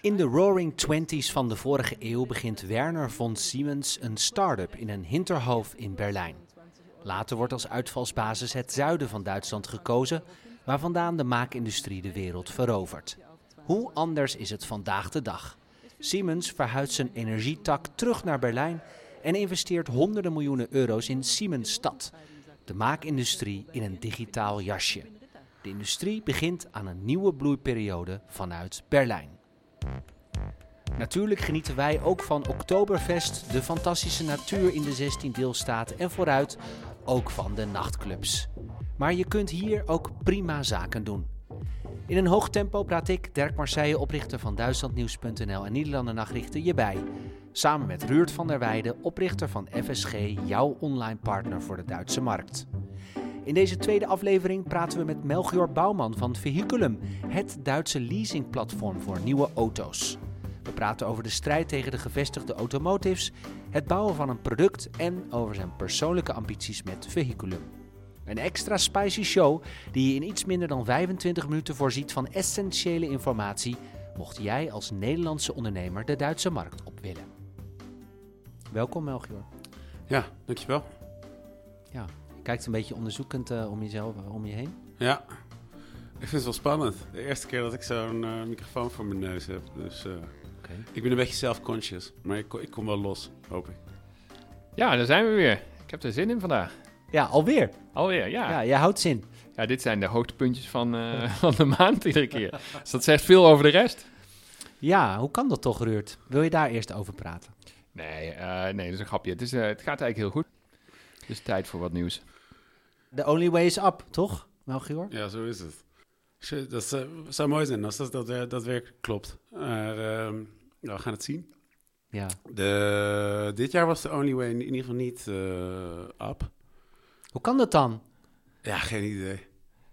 In de Roaring Twenties van de vorige eeuw begint Werner von Siemens een start-up in een hinterhof in Berlijn. Later wordt als uitvalsbasis het zuiden van Duitsland gekozen, waar vandaan de maakindustrie de wereld verovert. Hoe anders is het vandaag de dag? Siemens verhuist zijn energietak terug naar Berlijn en investeert honderden miljoenen euro's in Siemensstad, de maakindustrie in een digitaal jasje. De industrie begint aan een nieuwe bloeiperiode vanuit Berlijn. Natuurlijk genieten wij ook van Oktoberfest, de fantastische natuur in de 16 deelstaten en vooruit ook van de nachtclubs. Maar je kunt hier ook prima zaken doen. In een hoog tempo praat ik, Dirk Marseille, oprichter van Duitslandnieuws.nl en Nederlander Nachtrichter, je bij. Samen met Ruurt van der Weijden, oprichter van FSG, jouw online partner voor de Duitse markt. In deze tweede aflevering praten we met Melchior Bouwman van Vehiculum, het Duitse leasingplatform voor nieuwe auto's. We praten over de strijd tegen de gevestigde automotives, het bouwen van een product en over zijn persoonlijke ambities met Vehiculum. Een extra spicy show die je in iets minder dan 25 minuten voorziet van essentiële informatie, mocht jij als Nederlandse ondernemer de Duitse markt op willen. Welkom Melchior. Ja, dankjewel. Ja, kijkt een beetje onderzoekend uh, om jezelf, uh, om je heen. Ja, ik vind het wel spannend. De eerste keer dat ik zo'n uh, microfoon voor mijn neus heb. Dus okay. ik ben een beetje self-conscious, maar ik, ik kom wel los, hoop ik. Ja, daar zijn we weer. Ik heb er zin in vandaag. Ja, alweer. Alweer, ja. Ja, jij houdt zin. Ja, dit zijn de hoogtepuntjes van, uh, van de maand iedere keer. Dus dat zegt veel over de rest. Ja, hoe kan dat toch, Ruurt? Wil je daar eerst over praten? Nee, uh, nee dat is een grapje. Het, is, uh, het gaat eigenlijk heel goed. Het is tijd voor wat nieuws. The only way is up, toch, Melchior? Ja, zo is het. Dat uh, zou mooi zijn als dat, dat, dat werkelijk klopt. Maar nou, we gaan het zien. Ja. De, dit jaar was de only way in ieder geval niet up. Hoe kan dat dan? Ja, geen idee.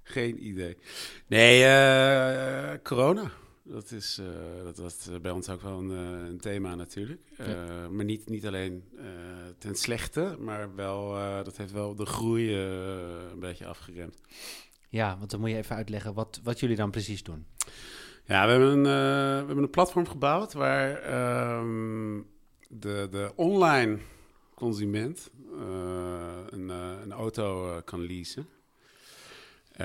Geen idee. Nee, uh, corona. Dat, is, uh, dat was bij ons ook wel een, uh, een thema natuurlijk. Ja. Maar niet, niet alleen ten slechte, maar wel, dat heeft wel de groei een beetje afgeremd. Ja, want dan moet je even uitleggen wat, wat jullie dan precies doen. Ja, we hebben een, we hebben een platform gebouwd waar um, de, de online consument een, een, auto kan leasen.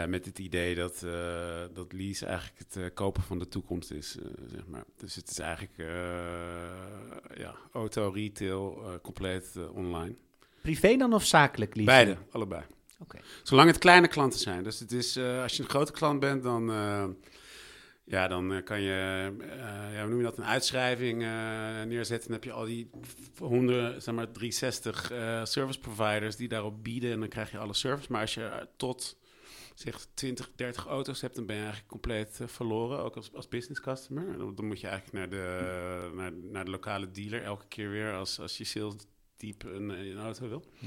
Met het idee dat, dat lease eigenlijk het kopen van de toekomst is, zeg maar. Dus het is eigenlijk ja, auto, retail, compleet online. Privé dan of zakelijk leasen? Beide, allebei. Okay. Zolang het kleine klanten zijn. Dus het is, als je een grote klant bent, dan ja, dan kan je, ja, hoe noem je dat, een uitschrijving neerzetten. Dan heb je al die honderden, zeg maar 360 service providers die daarop bieden. En dan krijg je alle service. Maar als je tot zeg 20, 30 auto's hebt, dan ben je eigenlijk compleet verloren. Ook als, als business customer. Dan, dan, moet je eigenlijk naar de, naar, naar de lokale dealer elke keer weer als, als je sales een, een auto wil. Hm.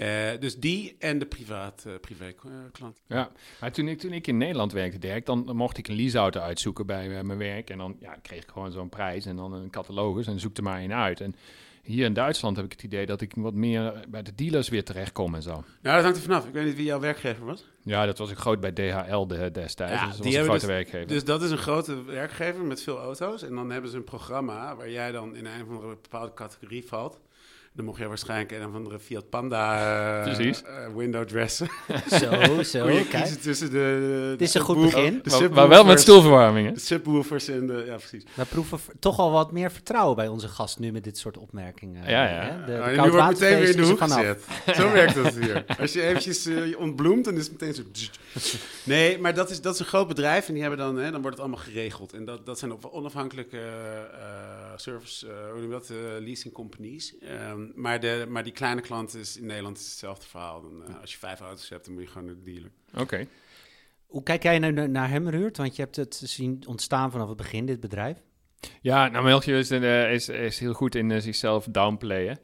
Uh, dus die en de privaat, uh, privé uh, klant. Ja, maar toen ik, toen ik in Nederland werkte, Dirk, dan, mocht ik een leaseauto uitzoeken bij mijn werk. En dan ja, kreeg ik gewoon zo'n prijs en dan een catalogus en zoekte maar één uit. En hier in Duitsland heb ik het idee dat ik wat meer bij de dealers weer terechtkom en zo. Ja, dat hangt er vanaf. Ik weet niet wie jouw werkgever was. Ja, dat was ik groot bij DHL de, destijds. Ja, dus dat die was een grote dus, werkgever. Dus dat is een grote werkgever met veel auto's. En dan hebben ze een programma waar jij dan in een of andere bepaalde categorie valt. Dan mocht je waarschijnlijk een of andere Fiat Panda uh, uh, window dressen. zo, zo. je kiezen tussen de... Dit is een goed begin. Maar, maar wel met stoelverwarming, hè? De subwoofers en de... Ja, precies. We proeven toch al wat meer vertrouwen bij onze gast nu met dit soort opmerkingen. Ja, ja. Hè? De, de oh, nu wordt meteen weer in de hoek gezet. Zo werkt dat hier. Als je eventjes uh, ontbloemt, dan is het meteen zo... Nee, maar dat is, dat is een groot bedrijf en die hebben dan... Hè, dan wordt het allemaal geregeld. En dat, dat zijn op onafhankelijke uh, service... hoe noem je dat? leasing companies. Um, maar, de, maar die kleine klant is in Nederland is hetzelfde verhaal. Dan, uh, als je vijf auto's hebt, dan moet je gewoon naar de dealer. Oké. Okay. Hoe kijk jij nu naar hem, Ruurt? Want je hebt het zien ontstaan vanaf het begin, dit bedrijf. Ja, nou Melchior is, uh, is, is heel goed in uh, zichzelf downplayen.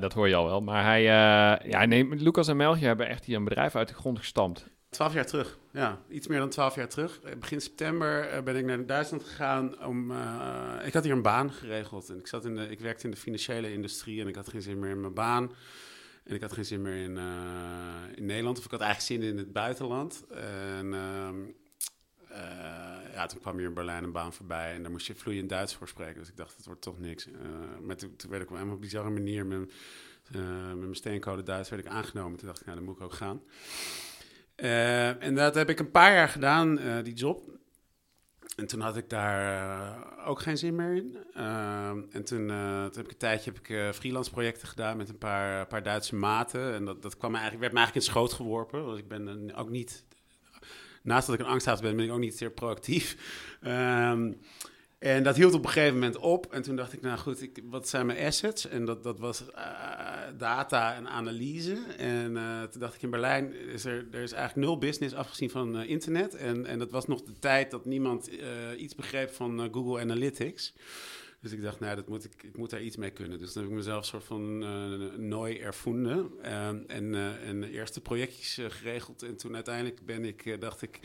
dat hoor je al wel. Maar hij, ja, nee, Lucas en Melchior hebben echt hier een bedrijf uit de grond gestampt. Twaalf jaar terug, ja. Iets meer dan twaalf jaar terug. Begin september ben ik naar Duitsland gegaan om... Uh, ik had hier een baan geregeld. En ik, zat in de, ik werkte in de financiële industrie en ik had geen zin meer in mijn baan. En ik had geen zin meer in, in Nederland. Of ik had eigenlijk zin in het buitenland. En, uh, ja, toen kwam hier in Berlijn een baan voorbij en daar moest je vloeiend Duits voor spreken. Dus ik dacht, het wordt toch niks. maar toen, werd ik op een bizarre manier met, met mijn steencode Duits werd ik aangenomen. Toen dacht ik, nou, dan moet ik ook gaan. En dat heb ik een paar jaar gedaan, die job. En toen had ik daar uh, ook geen zin meer in. En toen, toen, heb ik een tijdje heb ik, freelance projecten gedaan met een paar, paar Duitse maten. En dat, dat kwam eigenlijk, werd me eigenlijk in schoot geworpen. Want ik ben ook niet... Naast dat ik een angsthaas ben, ben ik ook niet zeer proactief. Um, en dat hield op een gegeven moment op. En toen dacht ik, nou goed, ik, wat zijn mijn assets? En dat, dat was uh, data en analyse. En uh, toen dacht ik, in Berlijn is er, er is eigenlijk nul business afgezien van uh, internet. En, en dat was nog de tijd dat niemand iets begreep van Google Analytics. Dus ik dacht, nou, dat moet ik, ik moet daar iets mee kunnen. Dus dan heb ik mezelf een soort van uh, nooi ervonden. en, en de eerste projectjes geregeld. En toen uiteindelijk ben ik, dacht ik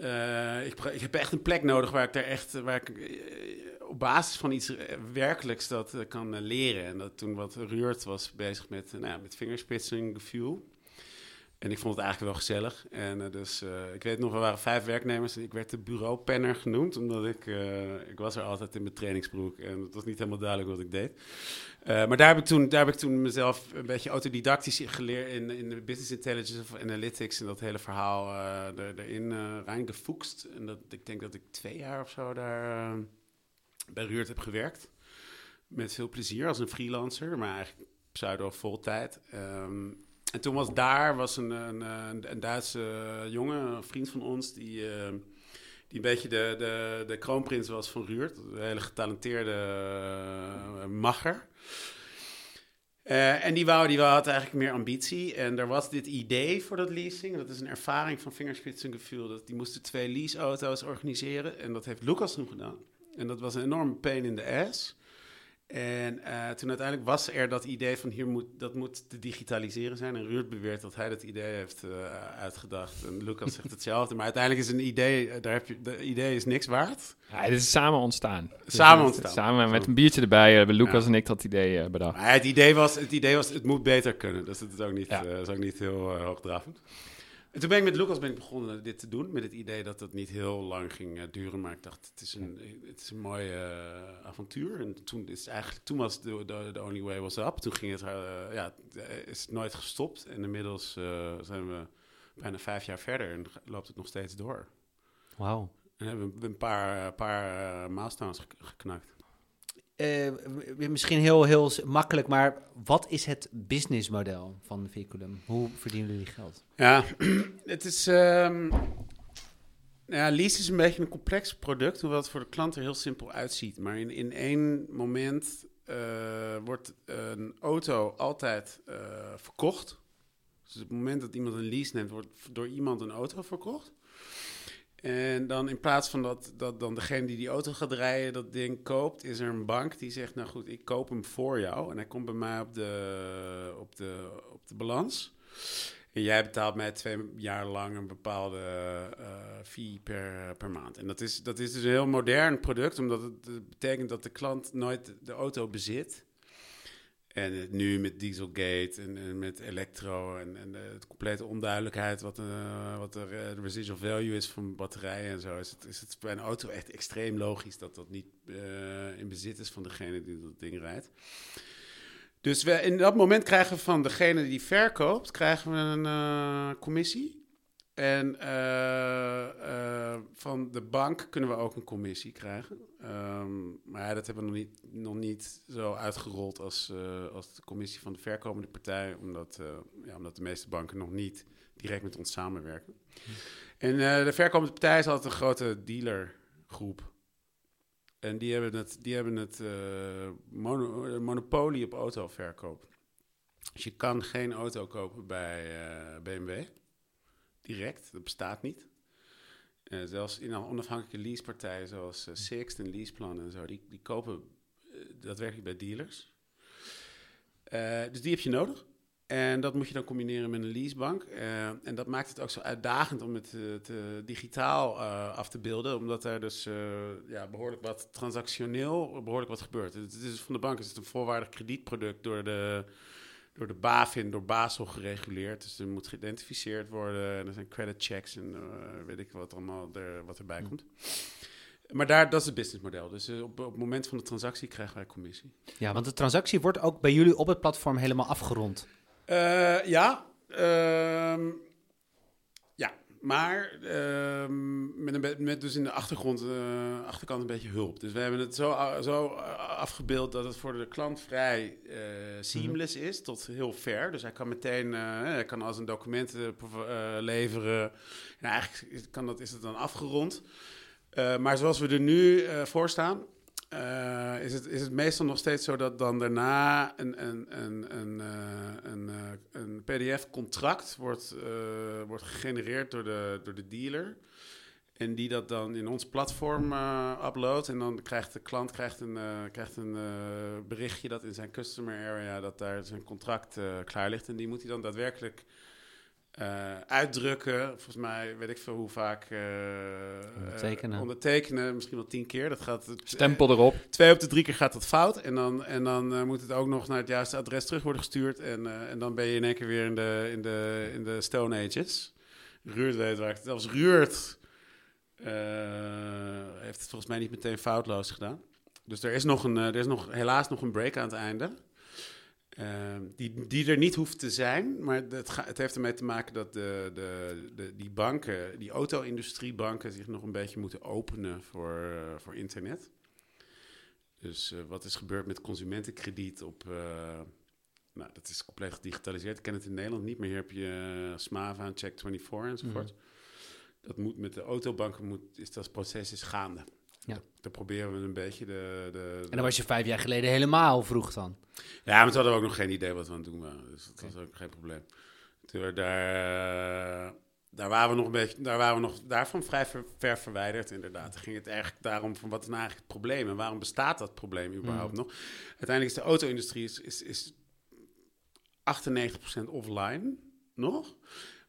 uh, ik, ik, heb echt een plek nodig waar ik daar echt, waar ik uh, op basis van iets werkelijks dat uh, kan leren. En dat toen wat Ruurt was bezig met, nou met fingerspitsing gevoel. En ik vond het eigenlijk wel gezellig. En uh, dus, uh, ik weet nog, er waren vijf werknemers. Ik werd de bureaupenner genoemd, omdat ik, uh, ik was er altijd in mijn trainingsbroek. En het was niet helemaal duidelijk wat ik deed. maar daar heb, ik toen, daar heb ik toen mezelf een beetje autodidactisch geleerd in, in de business intelligence of analytics. En dat hele verhaal er, erin reingefoekst. En dat, ik denk dat ik twee jaar of zo daar bij Ruurt heb gewerkt. Met veel plezier als een freelancer, maar eigenlijk pseudo-voltijd. Um, en toen was daar was een, een, een, Duitse jongen, een vriend van ons, die, uh, die een beetje de, de, de kroonprins was van Ruurt. Een hele getalenteerde uh, macher. Uh, en die, wou, die wou, had eigenlijk meer ambitie. En er was dit idee voor dat leasing. Dat is een ervaring van Fingerspitzengefühl. Dat die moesten twee leaseauto's organiseren. En dat heeft Lucas toen gedaan. En dat was een enorme pain in the ass. En uh, toen uiteindelijk was er dat idee van hier moet, dat moet te digitaliseren zijn. En Ruud beweert dat hij dat idee heeft uh, uitgedacht. En Lucas zegt hetzelfde. Maar uiteindelijk is een idee, uh, daar heb je, de idee is niks waard. Ja, het is samen ontstaan. Samen ontstaan. Samen met een biertje erbij hebben Lucas ja. en ik dat idee bedacht. Maar het, idee was, het idee was, het moet beter kunnen. Dus het is ook niet, ja. is ook niet heel hoogdravend. En toen ben ik met Lucas ben ik begonnen dit te doen. Met het idee dat het niet heel lang ging uh, duren. Maar ik dacht, het is een, het is een mooi uh, avontuur. En toen, is eigenlijk, toen was de, de, the only way was up. Toen ging het, uh, ja, is het nooit gestopt. En inmiddels zijn we bijna vijf jaar verder en loopt het nog steeds door. Wauw. En hebben we een paar, paar milestones geknakt. Uh, misschien heel, heel makkelijk, maar wat is het businessmodel van Vehiculum? Hoe verdienen jullie geld? Ja, het is. Um, ja, lease is een beetje een complex product, hoewel het voor de klant er heel simpel uitziet. Maar in, in één moment uh, wordt een auto altijd verkocht. Dus op het moment dat iemand een lease neemt, wordt door iemand een auto verkocht. En dan in plaats van dat, dat dan degene die die auto gaat rijden dat ding koopt, is er een bank die zegt, nou goed, ik koop hem voor jou. En hij komt bij mij op de, op de, op de balans. En jij betaalt mij twee jaar lang een bepaalde uh, fee per, per maand. En dat is, dat is dus een heel modern product, omdat het betekent dat de klant nooit de auto bezit. En nu met Dieselgate en, en met Electro en, en de, complete onduidelijkheid wat, uh, wat de, de residual value is van batterijen en zo, is het, is het bij een auto echt extreem logisch dat dat niet in bezit is van degene die dat ding rijdt. Dus we, in dat moment krijgen we van degene die verkoopt, krijgen we een commissie. En uh, uh, van de bank kunnen we ook een commissie krijgen. Um, maar dat hebben we nog niet, nog niet zo uitgerold als, uh, als de commissie van de verkomende partij. Omdat, ja, omdat de meeste banken nog niet direct met ons samenwerken. En de verkomende partij is altijd een grote dealergroep. En die hebben het, die hebben het mono, monopolie op autoverkoop. Dus je kan geen auto kopen bij BMW direct. Dat bestaat niet. Uh, zelfs in onafhankelijke leasepartijen zoals uh, Sixt en Leaseplan en zo, die, die kopen uh, daadwerkelijk bij dealers. dus die heb je nodig. En dat moet je dan combineren met een leasebank. en dat maakt het ook zo uitdagend om het digitaal af te beelden, omdat er dus ja, behoorlijk wat transactioneel behoorlijk wat gebeurt. Het is, van de bank is het een volwaardig kredietproduct door de door de BaFin, door Basel gereguleerd. Dus er moet geïdentificeerd worden. En er zijn credit checks en uh, weet ik wat allemaal er, wat erbij komt. Maar daar, dat is het businessmodel. Dus uh, op, op het moment van de transactie krijgen wij commissie. Ja, want de transactie wordt ook bij jullie op het platform helemaal afgerond. Uh, ja, ja, maar uh, met, een, met dus in de achtergrond, uh, achterkant een beetje hulp. Dus we hebben het zo, zo afgebeeld dat het voor de klant vrij seamless is, tot heel ver. Dus hij kan meteen, hij kan als een document leveren. En eigenlijk kan dat, is het dan afgerond. maar zoals we er nu voor staan, uh, is, het, is het meestal nog steeds zo dat dan daarna een, een, een, een, uh, een, uh, een PDF-contract wordt, wordt gegenereerd door de, door de dealer. En die dat dan in ons platform uploadt. En dan krijgt de klant krijgt een, krijgt een berichtje dat in zijn customer area dat daar zijn contract klaar ligt. En die moet hij dan daadwerkelijk uh, uitdrukken. Volgens mij weet ik veel hoe vaak. Uh, ondertekenen. Uh, ondertekenen, misschien wel tien keer. Dat gaat, Stempel erop. Twee op de drie keer gaat dat fout. En dan, en dan moet het ook nog naar het juiste adres terug worden gestuurd. En, en dan ben je in één keer weer in de, in de, in de Stone Ages. Ruurt weet waar het Zelfs Ruurt heeft het volgens mij niet meteen foutloos gedaan. Dus er is, nog een, er is nog, helaas nog een break aan het einde. Uh, die, die er niet hoeft te zijn, maar het, ga, het heeft ermee te maken dat de, de, de, die banken, die auto-industriebanken, zich nog een beetje moeten openen voor, uh, voor internet. Dus uh, wat is gebeurd met consumentenkrediet op. Uh, nou, dat is compleet gedigitaliseerd. Ik ken het in Nederland niet, maar hier heb je Smava, Check24 enzovoort. Mm. Dat moet met de autobanken, moet, is dat proces is gaande. Ja. Dan proberen we een beetje de, de, de, En dan was je vijf jaar geleden helemaal vroeg dan. Ja, maar toen hadden we ook nog geen idee wat we aan het doen waren. Dus dat okay. was ook geen probleem. Toen daar, daar waren we nog een beetje, daar waren we nog daarvan vrij ver, ver verwijderd, inderdaad. Dan ging het eigenlijk daarom van wat is nou eigenlijk het probleem en waarom bestaat dat probleem überhaupt mm. nog? Uiteindelijk is de auto-industrie is, is, is 98% offline nog.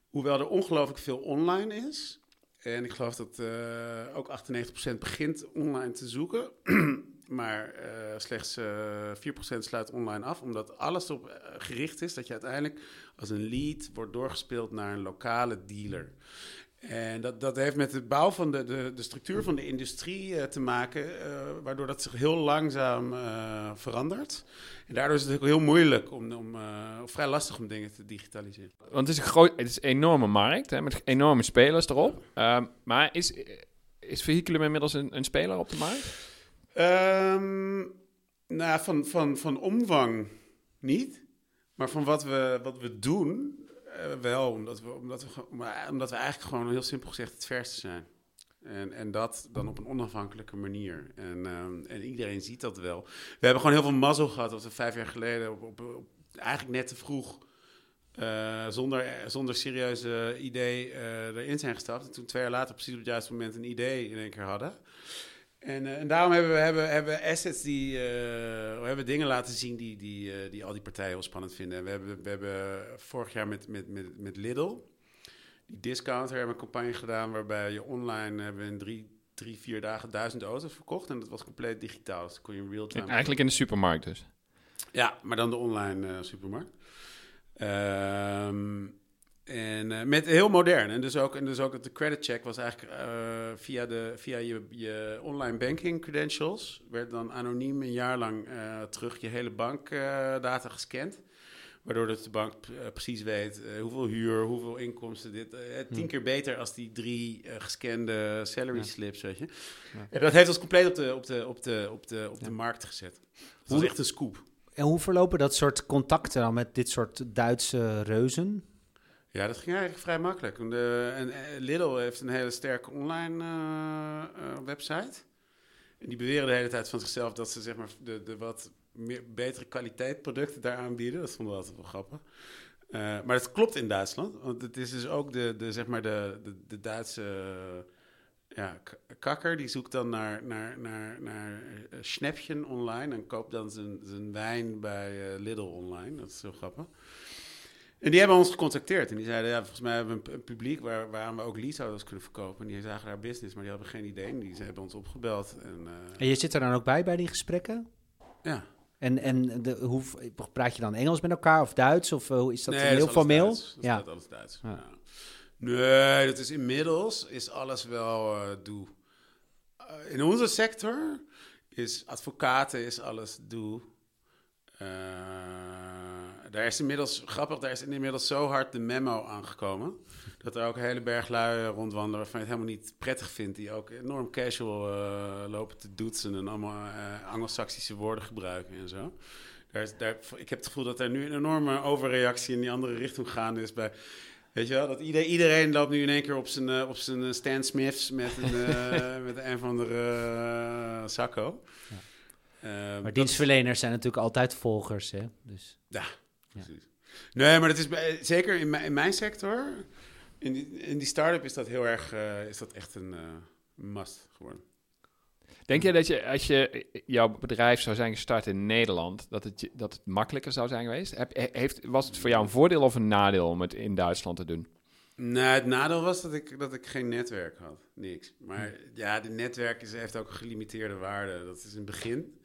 Hoewel er ongelooflijk veel online is. En ik geloof dat uh, ook 98% begint online te zoeken. maar uh, slechts uh, 4% sluit online af. Omdat alles op gericht is dat je uiteindelijk als een lead wordt doorgespeeld naar een lokale dealer. En dat, dat heeft met de bouw van de, de, de structuur van de industrie uh, te maken, uh, waardoor dat zich heel langzaam uh, verandert. En daardoor is het ook heel moeilijk om, om of vrij lastig om dingen te digitaliseren. Want het is een, groot, het is een enorme markt hè, met enorme spelers erop. Ehm, maar is, is Vehiculum inmiddels een, een speler op de markt? Um, nou, van, van, van omvang niet. Maar van wat we, wat we doen, uh, wel, omdat we, omdat, we, omdat we eigenlijk gewoon heel simpel gezegd het verste zijn. En, en dat dan op een onafhankelijke manier. En, um, en iedereen ziet dat wel. We hebben gewoon heel veel mazzel gehad dat we vijf jaar geleden op, op, eigenlijk net te vroeg. Uh, zonder, zonder serieuze idee uh, erin zijn gestapt. En toen twee jaar later precies op het juiste moment een idee in één keer hadden. En, uh, en, daarom hebben we hebben, hebben assets die. Uh, we hebben dingen laten zien die, die, uh, die al die partijen heel spannend vinden. En we hebben, we hebben vorig jaar met, met, met, met Lidl, die discounter, hebben een campagne gedaan waarbij je online hebben in drie, drie, vier dagen duizend auto's verkocht. En dat was compleet digitaal. Dus kon je in real time. Eigenlijk in de supermarkt dus. Ja, maar dan de online supermarkt. Ehm en uh, met heel modern. En dus ook, en dus ook dat de credit check was eigenlijk uh, via, de, via je, je online banking credentials. Werd dan anoniem een jaar lang uh, terug je hele bankdata gescand. Waardoor de bank precies weet hoeveel huur, hoeveel inkomsten. Dit, tien keer beter als die drie gescande salary ja. slips, weet je. Ja. En dat heeft ons compleet op de, op de, op de, op de, op de markt gezet. Dat was echt een scoop. En hoe verlopen dat soort contacten dan met dit soort Duitse reuzen? Ja, dat ging eigenlijk vrij makkelijk. De, en Lidl heeft een hele sterke online uh, uh, website. En die beweren de hele tijd van zichzelf dat ze zeg maar, de, de wat meer, betere kwaliteit producten daar aanbieden. Dat vonden we altijd wel grappig. Maar dat klopt in Duitsland. Want het is dus ook de, de, zeg maar de, de, Duitse ja, kakker. Die zoekt dan naar, naar, naar, naar online. En koopt dan zijn, zijn wijn bij Lidl online. Dat is heel grappig. En die hebben ons gecontacteerd. En die zeiden, ja, volgens mij hebben we een, publiek waar, waar we ook leaseauto's kunnen verkopen. En die zagen daar business, maar die hadden geen idee. En die ze hebben ons opgebeld. En, uh, en je zit er dan ook bij, bij die gesprekken? Ja. En, en de, hoe praat je dan Engels met elkaar of Duits? Of uh, is dat Nee, heel dat is alles formeel? Duits. Dat ja. is alles Duits. Ja. Ja. Nee, dat is inmiddels is alles wel eh, doe. Eh, in onze sector is advocaten is alles doe. Eh, daar is inmiddels, grappig, daar is inmiddels zo hard de memo aangekomen. Dat er ook een hele berg lui rondwandelen waarvan je het helemaal niet prettig vindt. Die ook enorm casual eh, lopen te doetsen en allemaal eh Anglo-Saxische woorden gebruiken en zo. Daar is, daar, ik heb het gevoel dat er nu een enorme overreactie in die andere richting gaande is bij... Weet je wel, dat iedereen, iedereen loopt nu in één keer op zijn, eh, op zijn Stan Smiths met een, met een andere uh, Sacco. Ja. Maar dienstverleners zijn natuurlijk altijd volgers, hè? Dus, ja, precies. Nee, maar dat is bij- zeker in mijn, in mijn sector, in die, in die start-up is dat heel erg, eh, is dat echt een eh, must geworden. Denk je dat je, als je jouw bedrijf zou zijn gestart in Nederland, dat het, dat het makkelijker zou zijn geweest? Heb, he- heeft, was het voor jou een voordeel of een nadeel om het in Duitsland te doen? Nou, het nadeel was dat ik, dat ik geen netwerk had. Niks. Maar ja, de netwerk is, heeft ook een gelimiteerde waarde. Dat is het begin.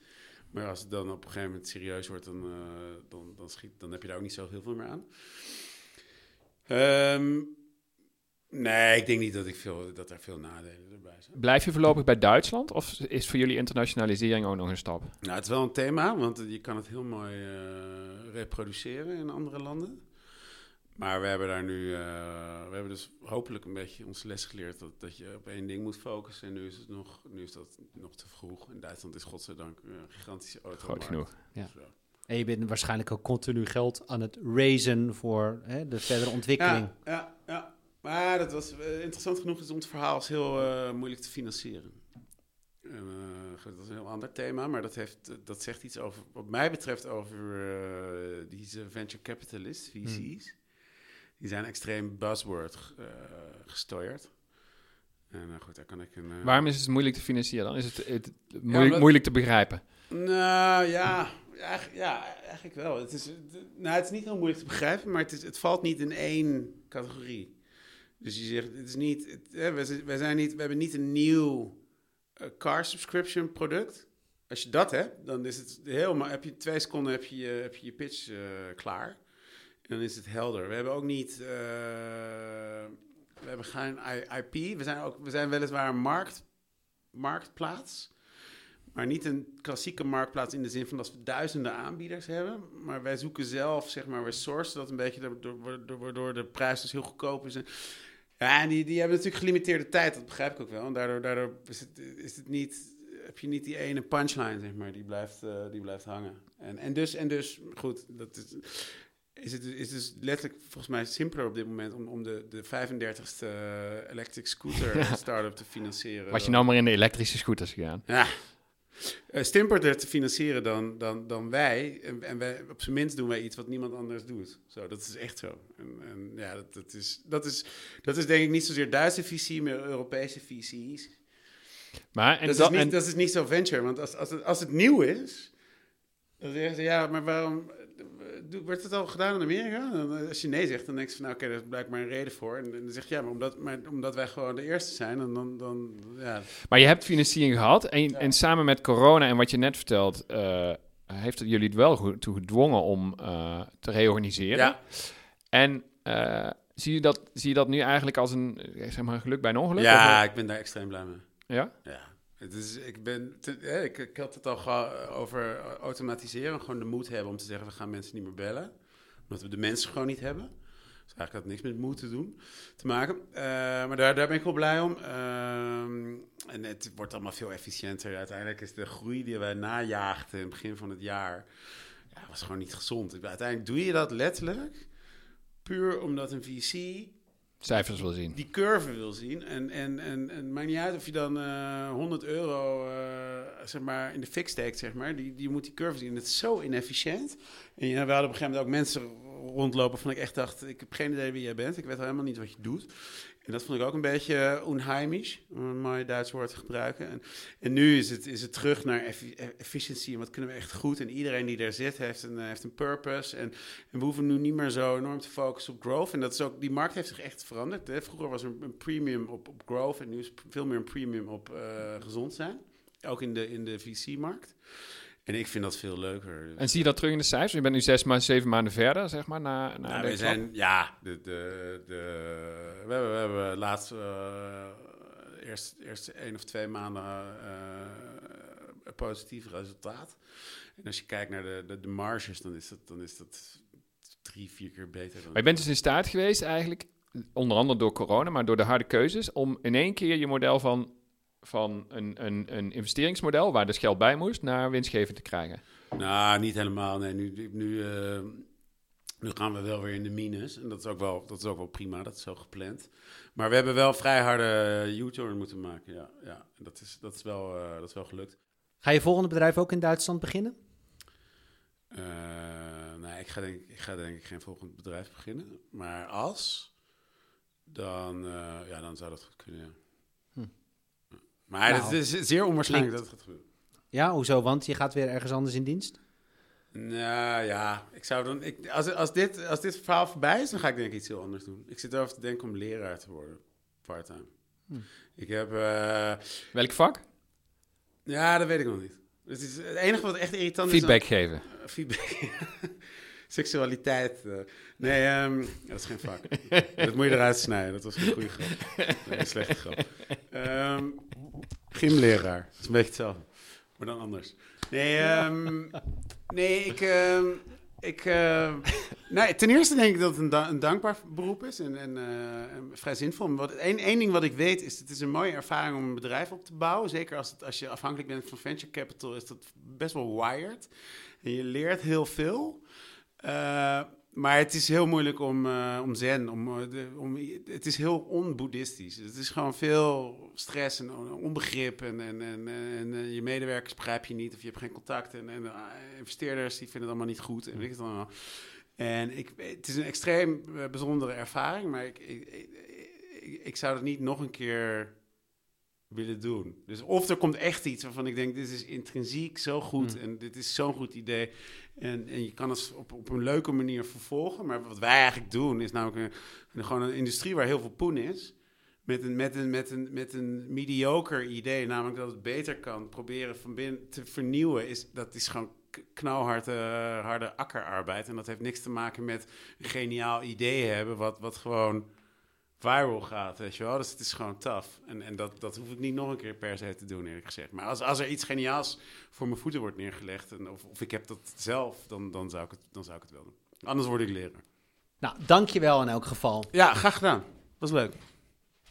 Maar als het dan op een gegeven moment serieus wordt, dan, eh, dan, dan, schiet, dan heb je daar ook niet zo heel veel meer aan. Ehm, nee, ik denk niet dat, ik veel, dat er veel nadelen erbij zijn. Blijf je voorlopig bij Duitsland of is voor jullie internationalisering ook nog een stap? Nou, het is wel een thema, want je kan het heel mooi eh, reproduceren in andere landen. Maar we hebben daar nu, eh, we hebben dus hopelijk een beetje onze les geleerd dat, dat je op één ding moet focussen. En nu is, het nog, nu is dat nog te vroeg. In Duitsland is godzijdank een gigantische auto. Groot genoeg. Ja. en je bent waarschijnlijk ook continu geld aan het raisen voor hè, de verdere ontwikkeling. Ja, ja, ja. Maar dat was eh, interessant genoeg is ons verhaal is heel eh, moeilijk te financieren. En, eh, dat is een heel ander thema, maar dat, heeft, dat zegt iets over, wat mij betreft, over uh, deze venture capitalist, VC's. Die zijn extreem buzzword uh, gesteuerd. En uh, goed, daar kan ik een. Uh, Waarom is het moeilijk te financieren dan? Is het, het moeilijk, ja, moeilijk, te begrijpen? Nou ja, eigenlijk, ja, eigenlijk wel. Het is, nou, het is niet heel moeilijk te begrijpen, maar het, is, het valt niet in één categorie. Dus je zegt, het is niet, het, we, zijn niet, we hebben niet een nieuw car subscription product. Als je dat hebt, dan is het helemaal, heb je twee seconden heb je, heb je, je pitch uh, klaar. Dan is het helder. We hebben ook niet, uh, we hebben geen IP. We zijn, ook, we zijn weliswaar een markt, marktplaats. Maar niet een klassieke marktplaats in de zin van dat we duizenden aanbieders hebben. Maar wij zoeken zelf, zeg maar, we dat een beetje, waardoor de prijs dus heel goedkoop is. Ja, en die, die hebben natuurlijk gelimiteerde tijd, dat begrijp ik ook wel. En daardoor, daardoor is, het, is het niet, heb je niet die ene punchline, zeg maar, die blijft, uh, die blijft hangen. En, en, dus, en dus, goed, dat is, is het is dus letterlijk volgens mij simpeler op dit moment om, om de, de 35ste electric scooter ja. start-up te financieren. Was je nou maar in de elektrische scooters gegaan? Ja, uh, stimperder te financieren dan, dan, dan wij. En, en wij, op zijn minst doen wij iets wat niemand anders doet. Zo, dat is echt zo. En, en ja, dat, dat, is, dat, is, dat is denk ik niet zozeer Duitse visie, maar Europese visies. Maar, en dat, dat, is niet, en, dat is niet zo venture, want als, als, het, als het nieuw is, dan zeggen ze ja, maar waarom wordt het al gedaan in Amerika? En als je nee zegt, dan denk je van, nou, oké, okay, daar is blijkbaar een reden voor. En, en dan zeg je, ja, maar omdat, maar omdat wij gewoon de eerste zijn, en dan, dan ja. Maar je hebt financiering gehad en, ja. en samen met corona en wat je net vertelt, uh, heeft het jullie het wel toe gedwongen om uh, te reorganiseren. Ja. En uh, zie, je dat, zie je dat nu eigenlijk als een, zeg maar, geluk bij een ongeluk? Ja, ik ben daar extreem blij mee. Ja? Ja. Is, ik, ben ik, had het al gehad over automatiseren. Gewoon de moed hebben om te zeggen, we gaan mensen niet meer bellen. Omdat we de mensen gewoon niet hebben. Dus eigenlijk had niks met moed te doen, te maken. Uh, maar daar, daar ben ik wel blij om. Uh, en het wordt allemaal veel efficiënter. Uiteindelijk is de groei die wij najaagden in het begin van het jaar... Ja, was gewoon niet gezond. Uiteindelijk doe je dat letterlijk... puur omdat een VC cijfers wil zien. Die curve wil zien. En, en, en, en maakt niet uit of je dan uh, 100 euro uh, zeg maar, in de fix steekt, zeg maar. Die, die moet die curve zien. Het is zo inefficiënt. En ja, we hadden op een gegeven moment ook mensen rondlopen van ik echt dacht, ik heb geen idee wie jij bent. Ik weet helemaal niet wat je doet. En dat vond ik ook een beetje onheimisch, om een mooi Duits woord te gebruiken. En, en nu is het, is het terug naar efficiëntie. En wat kunnen we echt goed? En iedereen die daar zit heeft een, heeft een purpose. En, en we hoeven nu niet meer zo enorm te focussen op growth. En dat is ook, die markt heeft zich echt veranderd. Hè? Vroeger was er een premium op, op growth en nu is veel meer een premium op uh, gezond zijn. Ook in de, in de VC-markt. En ik vind dat veel leuker. Dus, En zie je dat terug in de cijfers? Je bent nu zes maanden, zeven maanden verder, zeg maar, na, na Nou, we zijn, ja, de, de, de, we, hebben, we hebben laatst eh, eerst, eerst één of twee maanden eh, een positief resultaat. En als je kijkt naar de, de, de marges, dan is dat, dan is dat drie, vier keer beter. Dan Maar je bent dus in staat geweest eigenlijk, onder andere door corona, maar door de harde keuzes, om in één keer je model van, van een, een, een investeringsmodel, waar dus geld bij moest, naar winstgevend te krijgen. Nou, niet helemaal. Nee, nu, nu, eh, nu gaan we wel weer in de minus. En dat is ook wel, dat is ook wel prima. Dat is zo gepland. Maar we hebben wel vrij harde U-turn moeten maken. Ja, ja. En dat is, dat, is wel, eh, dat is wel gelukt. Ga je volgende bedrijf ook in Duitsland beginnen? Eh, nou, ik ga, denk, ik ga denk ik geen volgend bedrijf beginnen. Maar als, dan, eh, ja, dan zou dat goed kunnen, ja. Maar Nou, het is zeer onwaarschijnlijk klinkt- dat het gaat gebeuren. Ja, hoezo? Want je gaat weer ergens anders in dienst? Nou ja, ik zou dan. Ik, als, als, dit, als dit verhaal voorbij is, dan ga ik denk ik iets heel anders doen. Ik zit erover te denken om leraar te worden, parttime. Hm. Ik heb. eh, Welk vak? ja, dat weet ik nog niet. Het, is, het enige wat echt irritant Feedback geven. is. dan- feedback. Seksualiteit. eh. nee, ehm, dat is geen vak. dat moet je eruit snijden. Dat was een goede grap. Nee, een slechte grap. Ehm gymleraar. Dat is een beetje hetzelfde. Maar dan anders. Nee, ehm, nee ik... ehm, ik ehm, nou, ten eerste denk ik dat het een, da- een dankbaar beroep is en, en, eh, vrij zinvol. Wat, één, ding wat ik weet is, het is een mooie ervaring om een bedrijf op te bouwen. Zeker als, het, als je afhankelijk bent van venture capital, is dat best wel wired. En je leert heel veel. Eh, maar het is heel moeilijk om, eh, om zen, om, eh, om, het is heel onboeddhistisch. Het is gewoon veel stress en on- onbegrip en, en, en, en eh, je medewerkers begrijp je niet of je hebt geen contact. En, en investeerders die vinden het allemaal niet goed en weet het allemaal. En ik, het is een extreem bijzondere ervaring, maar ik, ik, ik, ik zou het niet nog een keer willen doen. Dus of er komt echt iets waarvan ik denk, dit is intrinsiek zo goed Mm. en dit is zo'n goed idee. En, en je kan het op, op een leuke manier vervolgen. Maar wat wij eigenlijk doen, is namelijk een, gewoon een industrie waar heel veel poen is. Met een, met, een, met, een, met een mediocre idee, namelijk dat het beter kan proberen van binnen te vernieuwen. Is, dat is gewoon knalharde harde akkerarbeid. En dat heeft niks te maken met een geniaal idee hebben, wat, wat gewoon viral gaat, weet je wel. Dus het is gewoon tough. En, en dat, dat hoef ik niet nog een keer per se te doen, eerlijk gezegd. Maar als, als er iets geniaals voor mijn voeten wordt neergelegd, en of, of ik heb dat zelf, dan, dan, zou ik het, dan zou ik het wel doen. Anders word ik leraar. Nou, dankjewel in elk geval. Ja, graag gedaan. Was leuk.